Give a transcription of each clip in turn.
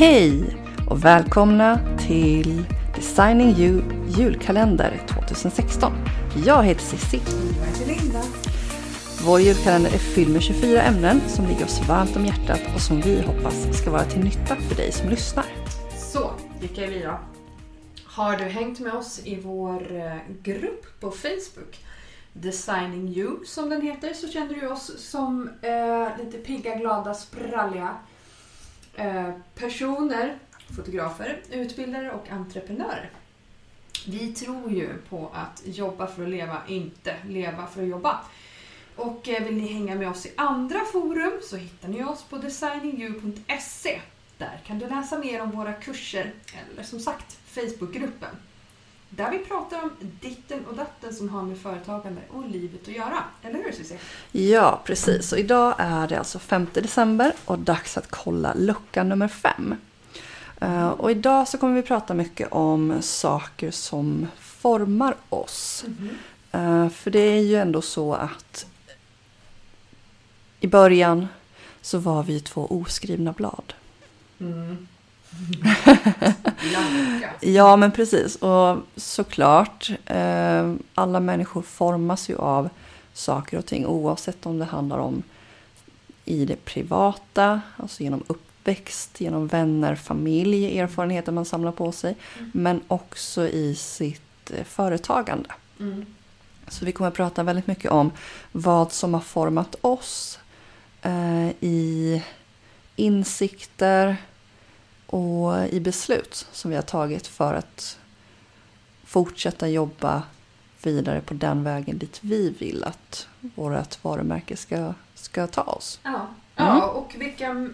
Hej och välkomna till Designing You julkalender 2016. Jag heter Cissi. Jag heter Linda. Vår julkalender är fylld med 24 ämnen som ligger oss varmt om hjärtat och som vi hoppas ska vara till nytta för dig som lyssnar. Så, vilka är vi då? Har du hängt med oss i vår eh, grupp på Facebook? Designing You som den heter så känner du oss som eh, lite pigga, glada, spralliga Eh, personer, fotografer, utbildare och entreprenörer. Vi tror ju på att jobba för att leva, inte leva för att jobba. Och eh, vill ni hänga med oss i andra forum så hittar ni oss på designingyou.se. Där kan du läsa mer om våra kurser eller som sagt Facebookgruppen. Där vi pratar om ditten och datten som har med företagande och livet att göra. Eller hur Cissi? Ja, precis. Och idag är det alltså 5 december och dags att kolla lucka nummer 5. Och idag så kommer vi prata mycket om saker som formar oss. Eh, För det är ju ändå så att i början så var vi två oskrivna blad. Mm. Ja, men precis. Och såklart, eh, alla människor formas ju av saker och ting oavsett om det handlar om i det privata, alltså genom uppväxt, genom vänner, familj, erfarenheter man samlar på sig, Mm. men också i sitt eh, företagande. Mm. Så vi kommer att prata väldigt mycket om vad som har format oss eh, i insikter och i beslut som vi har tagit för att fortsätta jobba vidare på den vägen dit vi vill att vårt varumärke ska, ska ta oss. Ja. Mm. ja, och vilka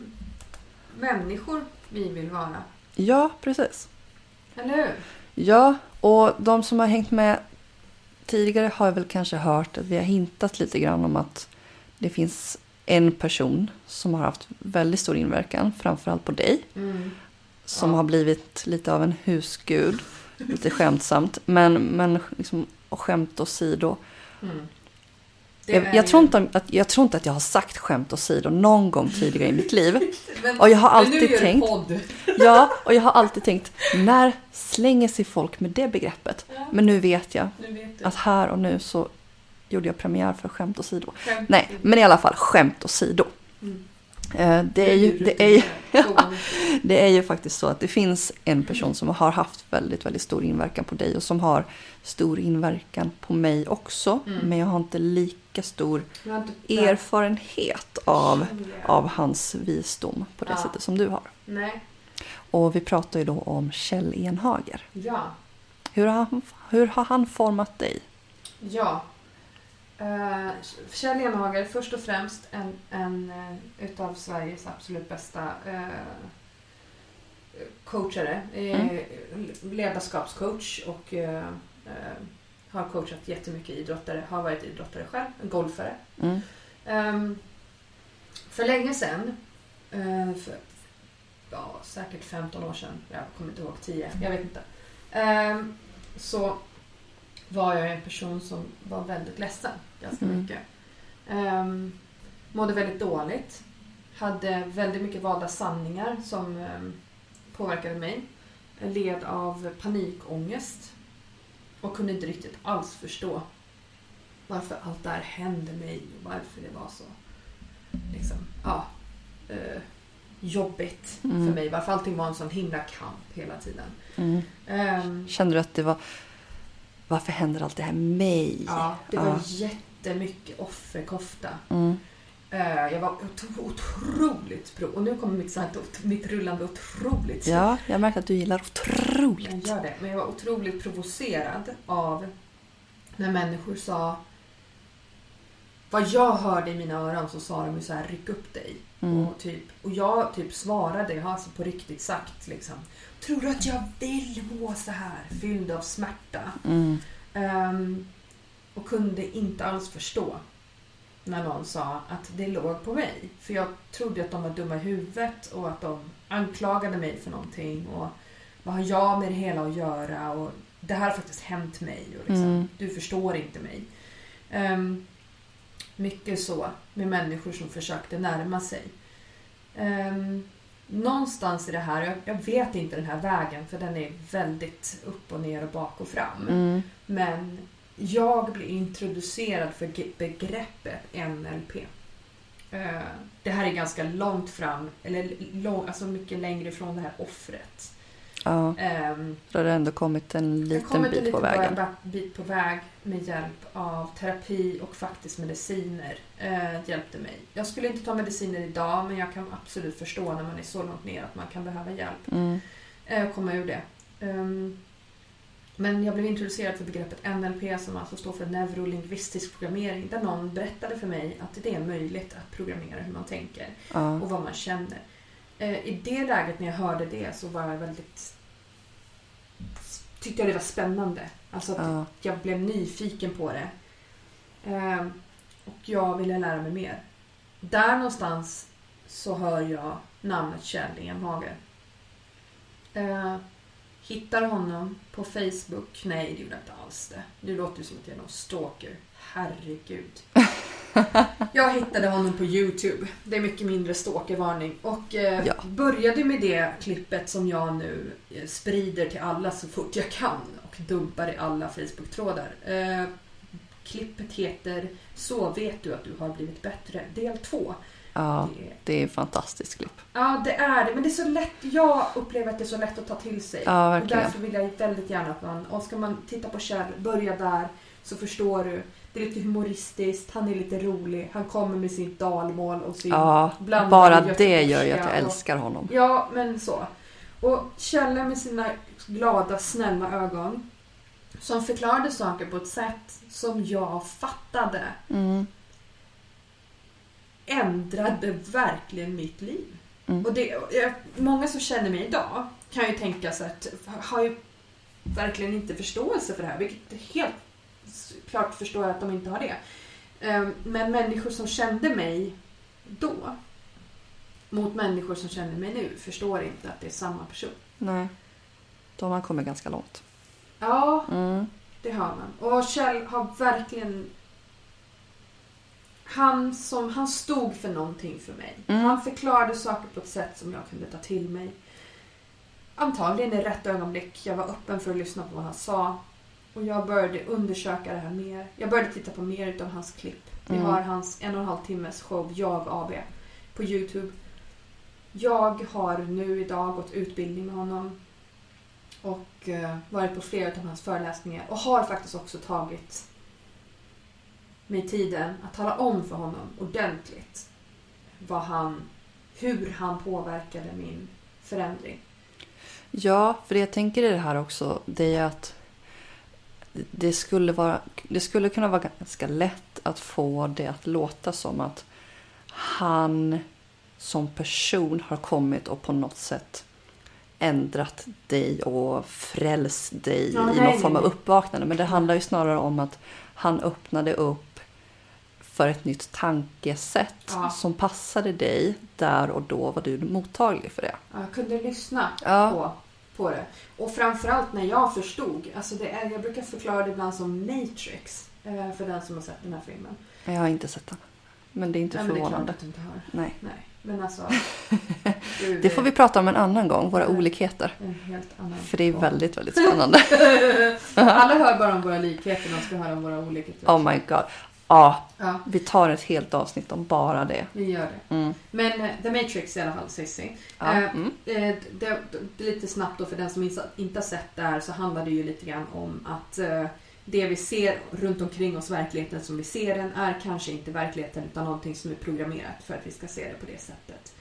människor vi vill vara. Ja, precis. Eller hur? Ja, och de som har hängt med tidigare har väl kanske hört att vi har hintat lite grann om att det finns en person som har haft väldigt stor inverkan, framförallt på dig, Mm. Som Ja. har blivit lite av en husgud, lite skämtsamt, men, men liksom, och skämt åsido. Mm. Jag, jag, tror inte, att, jag tror inte att jag har sagt skämt åsido någon gång tidigare i mitt liv. Men, Och jag har alltid tänkt, podd. ja, och jag har alltid tänkt, när slänger sig folk med det begreppet? Ja, Men nu vet jag nu vet att här och nu så gjorde jag premiär för skämt åsido. Skämt. Nej, men i alla fall skämt åsido. Mm. Eh, Det är ju, det är ju, var det. är ju faktiskt så att det finns en person som har haft väldigt, väldigt stor inverkan på dig och som har stor inverkan på mig också. Mm. Men jag har inte lika stor erfarenhet av, av hans visdom på det Ja. sättet som du har. Nej. Och vi pratar ju då om Kjell Enhager. Ja. Hur har han, hur har han format dig? Ja. Uh, Kjell Enhager, först och främst en, en uh, utav Sveriges absolut bästa uh, coachare. Mm. Ledarskapscoach och har coachat jättemycket idrottare. Har varit idrottare själv, en golfare. Mm. Ehm, för länge sedan, för, ja, säkert 15 år sedan, jag kommer inte ihåg 10, jag vet inte. Ehm, så var jag en person som var väldigt ledsen ganska Mm. mycket. Um, mådde väldigt dåligt. Hade väldigt mycket valda sanningar som ehm, påverkade mig. Led av panikångest. Och kunde inte riktigt alls förstå varför allt det här hände mig och varför det var så liksom, ja, eh, jobbigt Mm. för mig. Varför allting var en sån himla kamp hela tiden. Mm. Ehm, Kände du att det var... Varför händer allt det här mig? ja, det var Ja. jättemycket offerkofta. Mm. Eh, jag var ot- otroligt pro... Och nu kommer mitt, här, mitt rullande otroligt. Ja, jag märkte att du gillar otroligt. Jag gör det. Men jag var otroligt provocerad av när människor sa... Vad jag hörde i mina öron så sa de ju så här, ryck upp dig. Mm. Och, typ, och jag typ svarade, jag har alltså på riktigt sagt liksom. Tror du att jag vill må så här? Fylld av smärta. Mm. Ehm, och kunde inte alls förstå när någon sa att det låg på mig. För jag trodde att de var dumma i huvudet och att de anklagade mig för någonting. Och vad har jag med det hela att göra? Och det här har faktiskt hänt mig. Och liksom, Mm. Du förstår inte mig. Ehm, mycket så med människor som försökte närma sig. Ehm, någonstans i det här, jag, jag vet inte den här vägen för den är väldigt upp och ner och bak och fram. Mm. Men jag blev introducerad för begreppet NLP. Eh, Det här är ganska långt fram, eller lång, alltså mycket längre ifrån det här offret. Ja, Ehm, då har det ändå kommit en liten kommit en bit på liten vägen. bra- bit på väg med hjälp av terapi och faktiskt mediciner. Eh, hjälpte mig. Jag skulle inte ta mediciner idag men jag kan absolut förstå när man är så långt ner att man kan behöva hjälp. Mm. eh, komma ur det. Ehm, men jag blev introducerad för begreppet NLP som alltså står för neurolingvistisk programmering där någon berättade för mig att det är möjligt att programmera hur man tänker Ja. och vad man känner. Eh, I det läget när jag hörde det så var jag väldigt tyckte jag det var spännande. Alltså att Ja. jag blev nyfiken på det. Ehm, och jag ville lära mig mer. Där någonstans så hör jag namnet Kjell Enhage. Eh, hittar honom på Facebook. Nej, det gjorde jag inte alls det. Det låter ju som att jag är någon stalker. Herregud. Jag hittade honom på Youtube. Det är mycket mindre stalkervarning. Och eh, Ja. började med det klippet som jag nu eh, sprider till alla så fort jag kan och dumpar i alla Facebook-trådar. Eh, klippet heter Så vet du att du har blivit bättre, del 2. ja, Det är- ett fantastiskt klipp. Ja, det är det. Men det är så lätt. Jag upplever att det är så lätt att ta till sig. Ja, och verkligen. därför vill jag väldigt gärna att man... Och ska man titta på Kjell, börja där. Så förstår du. Det är lite humoristiskt, han är lite rolig. Han kommer med sitt dalmål och sin... Ja, bara det gör ju att jag älskar honom. Ja, men så. Och Kjelle med sina glada, snälla ögon. Som förklarade saker på ett sätt som jag fattade. Mm. ändrade verkligen mitt liv. Mm. Och det, många som känner mig idag kan ju tänka sig att har ju verkligen inte förståelse för det här, vilket helt s- klart förstår jag att de inte har det. Ehm, Men människor som kände mig då mot människor som känner mig nu förstår inte att det är samma person. Nej, då har man kommit ganska långt. Ja, Mm. Det har man. Och Kjell har verkligen... Han, som, han stod för någonting för mig. Mm. Han förklarade saker på ett sätt som jag kunde ta till mig. Antagligen i rätt ögonblick. Jag var öppen för att lyssna på vad han sa. Och jag började undersöka det här mer. Jag började titta på mer utav hans klipp. Vi Mm. har hans en och en halv timmes show Jag AB på Youtube. Jag har nu idag gått utbildning med honom och eh, varit på flera av hans föreläsningar och har faktiskt också tagit mig tiden att tala om för honom ordentligt vad han, hur han påverkade min förändring. Ja, för det jag tänker i det här också, det är att det skulle, vara, det skulle kunna vara ganska lätt att få det att låta som att han som person har kommit och på något sätt ändrat dig och frälst dig Ja, i någon form av uppvaknande. Men det handlar ju snarare om att han öppnade upp för ett nytt tankesätt Ja. som passade dig. Där och då var du mottaglig för det. Jag kunde lyssna på, på det. Och framförallt när jag förstod. Alltså det är, jag brukar förklara det ibland som Matrix. eh, För den som har sett den här filmen. Jag har inte sett den. Men det är inte Nej, men det är förvånande. inte. Nej. Nej, men alltså. du, Det får vi prata om en annan gång, våra olikheter. En helt annan För det är väldigt, väldigt spännande. Alla hör bara om våra likheter, de ska höra om våra olikheter. Oh my god. Ja, Ja, vi tar ett helt avsnitt om bara det. vi gör det. Mm. Men eh, The Matrix i alla fall, Cissi. Ja. Eh, Mm. Eh, det, det, lite snabbt då för den som inte- har sett det här så handlar det ju lite grann om att eh, det vi ser runt omkring oss, verkligheten som vi ser den, är kanske inte verkligheten utan någonting som är programmerat för att vi ska se det på det sättet.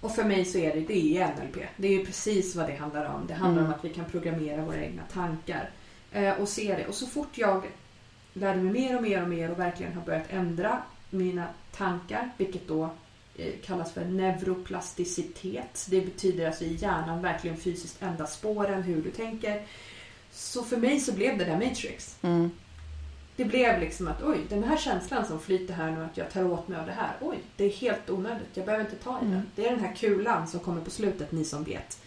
Och för mig så är det, det är NLP. Det är ju precis vad det handlar om. Det handlar Mm. om att vi kan programmera våra egna tankar och se det. Och så fort jag lärde mig mer och mer och mer och verkligen har börjat ändra mina tankar, vilket då eh, kallas för neuroplasticitet. Det betyder alltså i hjärnan verkligen fysiskt ändra spåren, hur du tänker. Så för mig så blev det där Matrix. Mm. Det blev liksom att oj, den här känslan som flyter här nu att jag tar åt mig av det här. Oj, det är helt onödigt. Jag behöver inte ta i den. Mm. Det är den här kulan som kommer på slutet, ni som vet.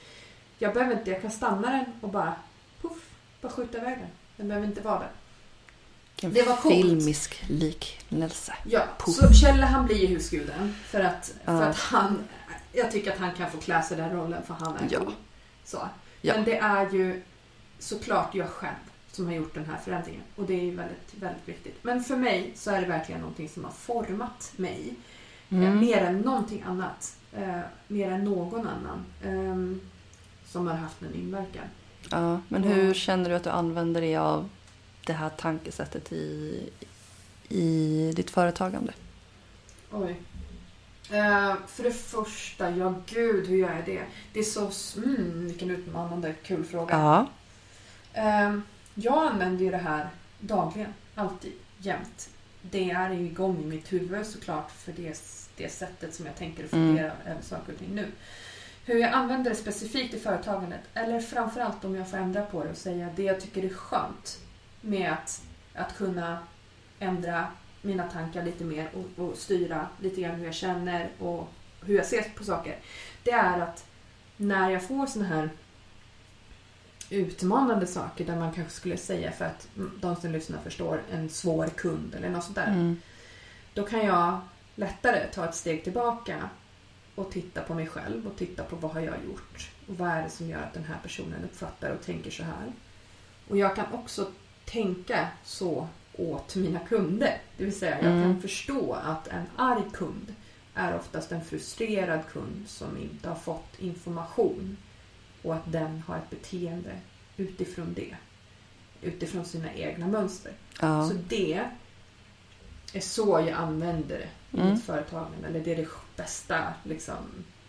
Jag behöver inte, jag kan stanna den och bara puff, bara skjuta iväg den. Den behöver inte vara där. Vilken Det var coolt. filmisk liknelse. Ja, Puff. så Kjelle han blir ju husguden för att, för att han jag tycker att han kan få klä sig den rollen för han är Ja. cool. Så. Ja. Men det är ju såklart jag själv som har gjort den här förändringen. Och det är ju väldigt, väldigt viktigt. Men för mig så är det verkligen någonting som har format mig. Eh, Mm. Mer än någonting annat. Eh, mer än någon annan. ehm, som har haft en inverkan. Ja, men hur känner du att du använder dig av det här tankesättet i, i ditt företagande? Oj. Eh, för det första, ja gud, hur gör jag det? Det är så... Mm, vilken utmanande, kul fråga. Ja. Eh, jag använder ju det här dagligen, alltid, jämt. Det är igång i mitt huvud såklart för det, det sättet som jag tänker och Mm. funderar över saker och ting nu. Hur jag använder det specifikt i företagandet, eller framförallt om jag får ändra på det och säga det jag tycker är skönt med att, att kunna ändra mina tankar lite mer och, och styra lite grann hur jag känner och hur jag ser på saker. Det är att när jag får såna här utmanande saker där man kanske skulle säga för att de som lyssnar förstår en svår kund eller något sånt där. Mm. Då kan jag lättare ta ett steg tillbaka och titta på mig själv och titta på vad har jag gjort och vad är det som gör att den här personen uppfattar och tänker så här. Och jag kan också tänka så åt mina kunder. Det vill säga jag Mm. kan förstå att en arg kund är oftast en frustrerad kund som inte har fått information och att den har ett beteende utifrån det. Utifrån sina egna mönster. Ja. Så det är så jag använder det i Mm. mitt företagande. Eller det är det bästa, liksom,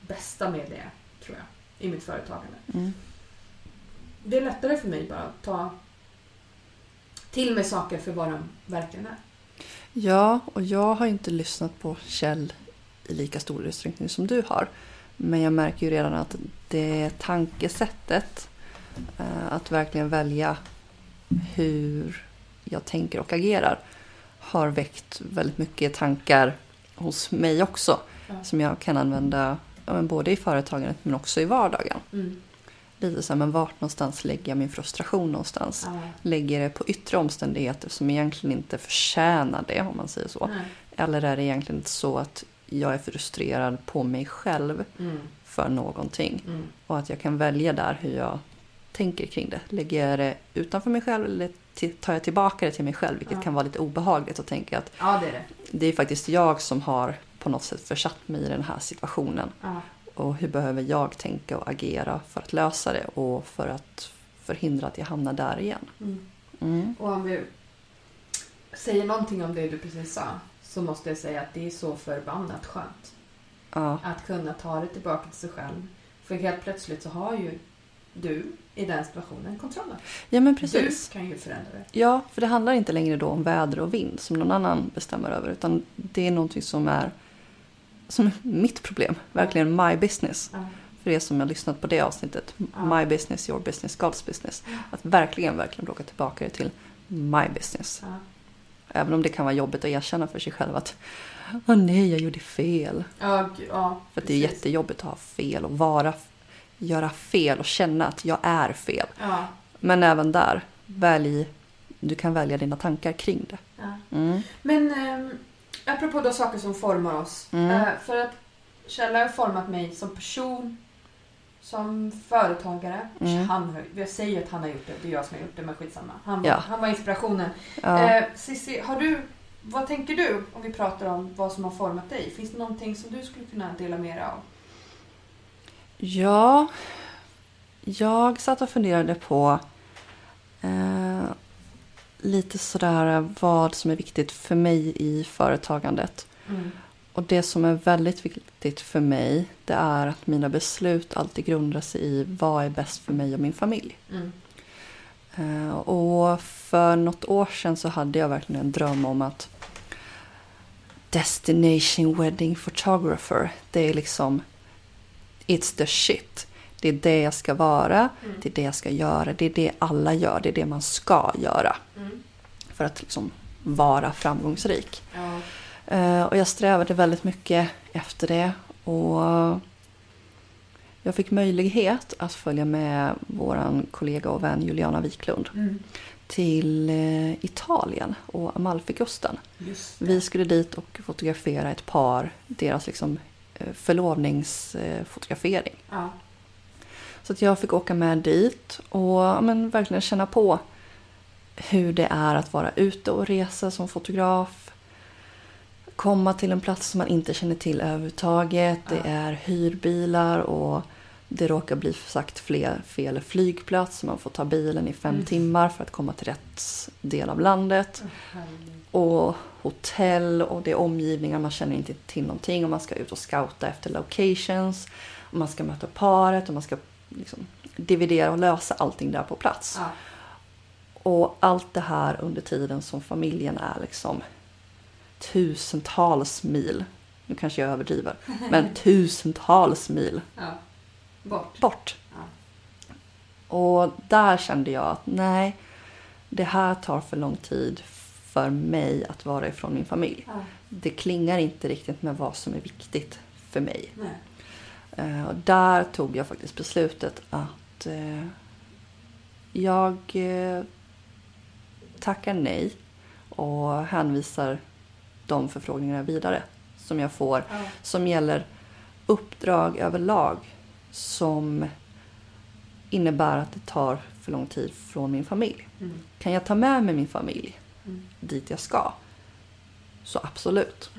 bästa med det, tror jag, i mitt företagande. Mm. Det är lättare för mig bara att ta till mig saker för vad de verkligen är. ja, och jag har inte lyssnat på Kjell i lika stor utsträckning som du har. Men jag märker ju redan att det tankesättet, eh, att verkligen välja hur jag tänker och agerar, har väckt väldigt mycket tankar hos mig också. Ja. Som jag kan använda både i företagandet men också i vardagen. Mm. Lite så här, men vart någonstans lägger jag min frustration någonstans? Ja. Lägger jag det på yttre omständigheter som egentligen inte förtjänar det om man säger så? Nej. Eller är det egentligen så att jag är frustrerad på mig själv Mm. för någonting? Mm. Och att jag kan välja där hur jag tänker kring det. Lägger jag det utanför mig själv eller tar jag tillbaka det till mig själv? Vilket kan vara lite obehagligt att tänka att Ja, det är det. det är faktiskt jag som har på något sätt försatt mig i den här situationen. Ja. Och hur behöver jag tänka och agera för att lösa det och för att förhindra att jag hamnar där igen. Mm. Mm. Och om vi säger någonting om det du precis sa så måste jag säga att det är så förbannat skönt. Ja. Att kunna ta det tillbaka till sig själv. För helt plötsligt så har ju du i den situationen kontrollen. ja, men precis. Du kan ju förändra det. Ja, för det handlar inte längre då om väder och vind som någon annan bestämmer över. Utan det är någonting som är, som är mitt problem. Verkligen my business. Ja. För er som har lyssnat på det avsnittet. My business, your business, God's business. Att verkligen, verkligen plocka tillbaka det till my business. Även om det kan vara jobbigt att erkänna för sig själv att Åh nej, jag gjorde fel. Ja, ja, För det är jättejobbigt att ha fel och vara, göra fel och känna att jag är fel. Ja, Men även där, välj, du kan välja dina tankar kring det. Mm. Men eh, apropå då saker som formar oss. Mm. Eh, för att Kjell har format mig som person, som företagare. Mm. Han har, jag säger att han har gjort det, det är jag som har gjort det, men skitsamma. Han, Ja. han var inspirationen. Ja. Eh, Cissi, har du, vad tänker du om vi pratar om vad som har format dig? Finns det någonting som du skulle kunna dela med dig av? Ja, jag satt och funderade på eh, lite sådär vad som är viktigt för mig i företagandet. Mm. Och det som är väldigt viktigt för mig det är att mina beslut alltid grundar sig i vad är bäst för mig och min familj. Mm. Eh, och för något år sedan så hade jag verkligen en dröm om att Destination Wedding Photographer, det är liksom It's the shit. Det är det jag ska vara, Mm. det är det jag ska göra, det är det alla gör, det är det man ska göra Mm. för att liksom vara framgångsrik. Ja. Eh, och jag strävade väldigt mycket efter det. Och jag fick möjlighet att följa med vår kollega och vän Juliana Wiklund Mm. till eh, Italien och Amalfikusten. Vi skulle dit och fotografera ett par, deras liksom eh, förlovningsfotografering. Ja. Så att jag fick åka med dit och ja, men, verkligen känna på hur det är att vara ute och resa som fotograf. Komma till en plats som man inte känner till överhuvudtaget. Ja. Det är hyrbilar och det råkar bli sagt fler, fel flygplats. Man får ta bilen i fem Mm. timmar för att komma till rätt del av landet. Och hotell och det är omgivningar, man känner inte till någonting. Och man ska ut och scouta efter locations. Och man ska möta paret och man ska liksom dividera och lösa allting där på plats. Ja. Och allt det här under tiden som familjen är liksom tusentals mil. Nu kanske jag överdriver. Men tusentals mil ja. Bort. bort. Ja. Och där kände jag att nej, det här tar för lång tid för mig att vara ifrån min familj. Ja. Det klingar inte riktigt med vad som är viktigt för mig. Nej. Eh, Och där tog jag faktiskt beslutet att eh, jag eh, tackar nej och hänvisar de förfrågningarna vidare som jag får Ja. som gäller uppdrag överlag som innebär att det tar för lång tid från min familj. Mm. Kan jag ta med mig min familj Mm. dit jag ska? Så absolut.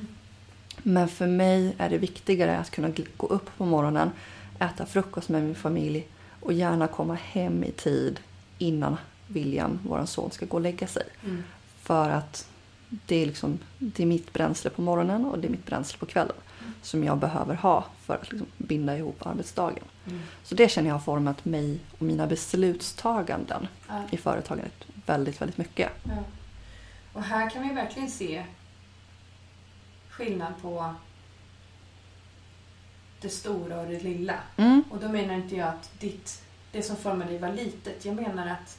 Men för mig är det viktigare att kunna gå upp på morgonen, äta frukost med min familj och gärna komma hem i tid innan William, vår son, ska gå och lägga sig. Mm. För att det är, liksom, det är mitt bränsle på morgonen och det är mitt bränsle på kvällen som jag behöver ha för att liksom binda ihop arbetsdagen. Mm. Så det känner jag har format mig och mina beslutstaganden Ja. i företaget väldigt, väldigt mycket. Ja. Och här kan vi verkligen se skillnad på det stora och det lilla. Mm. Och då menar inte jag att ditt, det som formade dig var litet. Jag menar att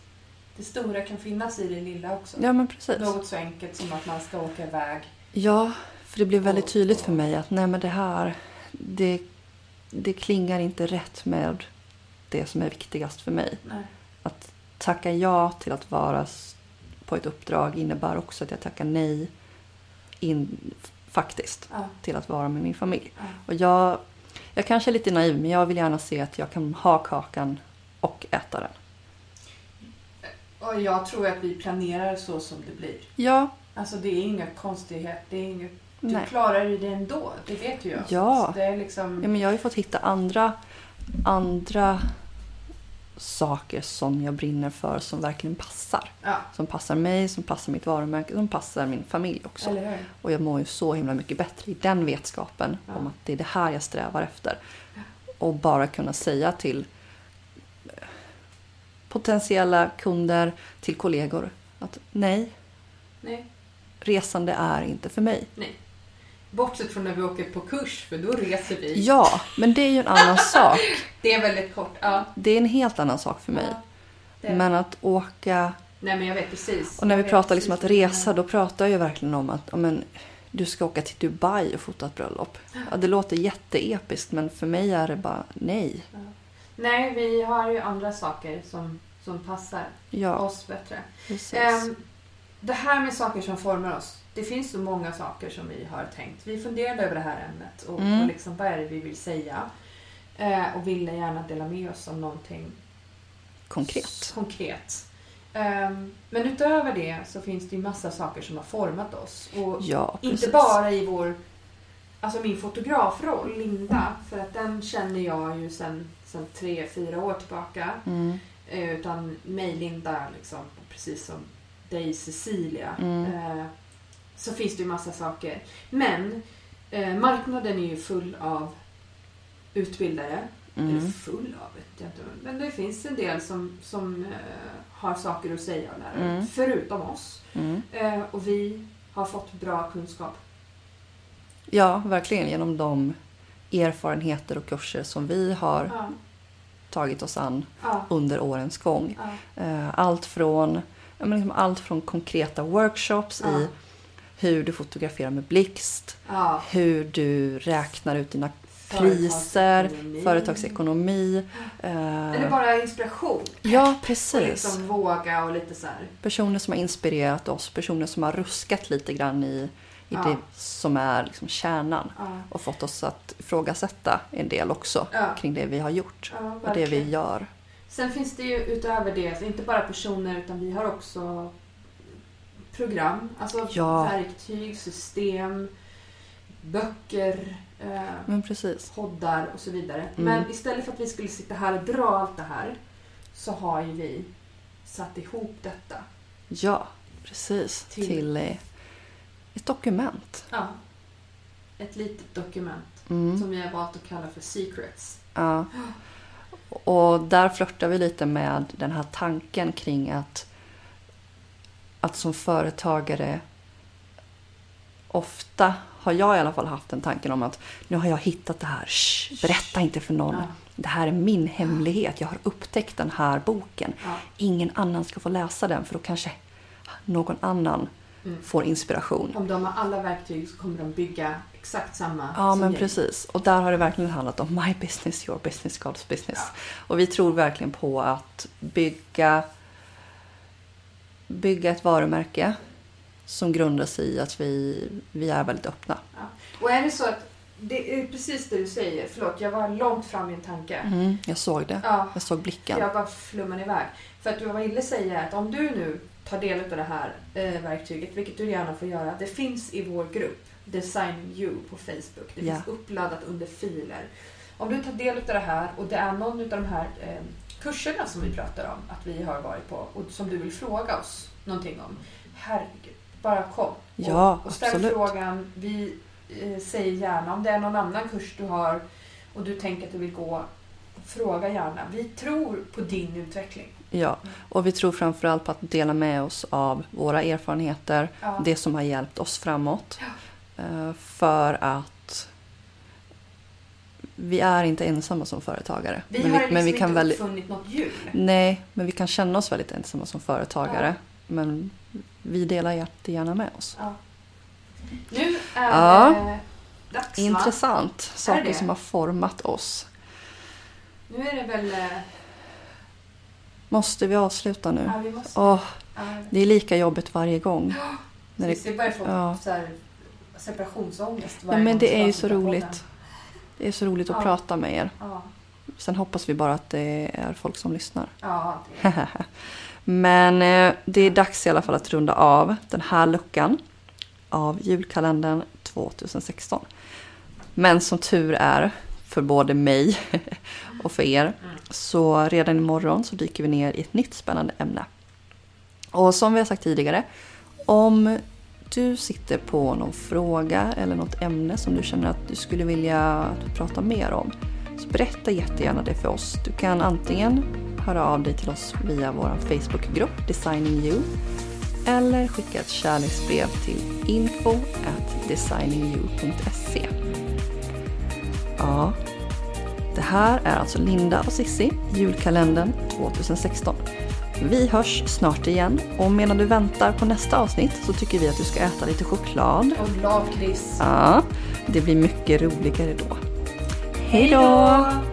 det stora kan finnas i det lilla också. Ja, men precis. Något så enkelt som att man ska åka iväg. Ja, för det blev väldigt tydligt för mig att nej men det här, det, det klingar inte rätt med det som är viktigast för mig. Nej. Att tacka ja till att vara på ett uppdrag innebär också att jag tackar nej in, faktiskt Ja, till att vara med min familj. ja, Och jag, jag kanske är lite naiv men jag vill gärna se att jag kan ha kakan och äta den. Och jag tror att vi planerar så som det blir. Ja, Alltså det är inga konstigheter. Det är inget, du nej. klarar ju det ändå. Det vet ju jag. Ja. Så det är liksom... Ja, men jag har ju fått hitta andra, andra saker som jag brinner för som verkligen passar. Ja, Som passar mig, som passar mitt varumärke, som passar min familj också. Och jag mår ju så himla mycket bättre i den vetskapen Ja. om att det är det här jag strävar efter. Och bara kunna säga till eh, potentiella kunder, till kollegor att nej, Nej. resande är inte för mig. Bortsett från när vi åker på kurs, för då reser vi. Ja, men det är ju en annan sak. Det är väldigt kort. Ja, Det är en helt annan sak för mig. Ja. Men att åka Nej, men jag vet precis. Och när vi pratar liksom att resa, då pratar jag ju verkligen om att ja, men, du ska åka till Dubai och fota ett bröllop. Ja, det låter jätteepiskt, men för mig är det bara nej. Nej, vi har ju andra saker som, som passar Ja, oss bättre. precis. Ehm, det här med saker som formar oss. Det finns så många saker som vi har tänkt. Vi funderade över det här ämnet och, Mm. och liksom, vad är det vi vill säga? Eh, och ville gärna dela med oss om någonting Konkret. konkret. Ehm, men utöver det så finns det ju massa saker som har format oss. Och Ja, inte bara i vår, alltså min fotografroll, Linda, för att den känner jag ju sen, sen tre, fyra år tillbaka. Mm, Eh, Utan mig, Linda, liksom, precis som dig, Cecilia. Mm. Eh, så finns det ju massa saker. Men eh, marknaden är ju full av utbildare. Eller mm, full av vet jag inte. Men det finns en del som, som eh, har saker att säga och lära. Mm. Förutom oss. mm. Eh, och vi har fått bra kunskap. Ja, verkligen genom de erfarenheter och kurser som vi har Ja, tagit oss an ja, under årens gång. ja, Eh, Allt från, men liksom allt från konkreta workshops i hur du fotograferar med blixt, hur du räknar ut dina priser, Företagsekonomi. företagsekonomi. eh, Eller bara inspiration. Ja, Och precis. liksom våga och lite så här. Personer som har inspirerat oss, personer som har ruskat lite grann i, i Ja. det som är liksom kärnan. Ja. Och fått oss att ifrågasätta en del också Ja. kring det vi har gjort och det vi gör. Sen finns det ju utöver det, alltså inte bara personer utan vi har också program, alltså Ja. verktyg, system, böcker, eh, poddar och så vidare. Mm. Men istället för att vi skulle sitta här och dra allt det här så har ju vi satt ihop detta. Ja, precis. Till- Till, eh, ett dokument. Ja. Ett litet dokument Mm. som vi har valt att kalla för Secrets. Ja. Och där flörtar vi lite med den här tanken kring att, att som företagare ofta har jag i alla fall haft den tanken om att nu har jag hittat det här. Shh, berätta inte för någon. Ja. Det här är min hemlighet. Jag har upptäckt den här boken. Ja. Ingen annan ska få läsa den för då kanske någon annan Mm. får inspiration. Om de har alla verktyg så kommer de bygga exakt samma Ja, men jag. precis. Och där har det verkligen handlat om my business, your business, God's business. Ja. Och vi tror verkligen på att bygga, bygga ett varumärke som grundar sig i att vi, vi är väldigt öppna. Och är det så att det är precis det du säger, förlåt jag var långt fram i en tanke. Mm, jag såg det. Ja, Jag såg blicken. jag bara flummade iväg. För att du jag ville säga att om du nu tar del av det här eh, verktyget, vilket du gärna får göra, det finns i vår grupp Designing You på Facebook. Det finns uppladdat under filer. Om du tar del av det här och det är någon av de här eh, kurserna som vi pratar om att vi har varit på och som du vill fråga oss någonting om. Herregud, bara kom. Ja, och, och ställ absolut. frågan. Vi eh, säger gärna om det är någon annan kurs du har och du tänker att du vill gå, fråga gärna. Vi tror på din utveckling. Ja, och vi tror framförallt på att dela med oss av våra erfarenheter, Ja. det som har hjälpt oss framåt. Eh, För att vi är inte ensamma som företagare. Vi men har vi, liksom men vi inte kan väl, uppfunnit något hjul. Nej, men vi kan känna oss väldigt ensamma som företagare. Ja. Men vi delar jättegärna med oss. Ja. Nu är Ja. det dags? Intressant. Saker som har format oss. Nu är det väl... Måste vi avsluta nu? Ja, vi måste... Ja, det är lika jobbigt varje gång. När det, vi börjar få ja. så här, separationsångest ja, varje men gång det är ju så roligt. podden. Det är så roligt att Ja. prata med er. Ja, Sen hoppas vi bara att det är folk som lyssnar. ja det, Men eh, det är dags i alla fall att runda av den här luckan av julkalendern 2016. Men som tur är för både mig och för er så redan imorgon så dyker vi ner i ett nytt spännande ämne. Och som vi har sagt tidigare, om du sitter på någon fråga eller något ämne som du känner att du skulle vilja prata mer om så berätta jättegärna det för oss. Du kan antingen höra av dig till oss via vår Facebookgrupp Designing You eller skicka ett kärleksbrev till info at designingyou.se. Ja, det här är alltså Linda och Sissi, julkalendern 2016. Vi hörs snart igen och medan du väntar på nästa avsnitt så tycker vi att du ska äta lite choklad. och lakrits. Ja, det blir mycket roligare då. Hej då! Hej då!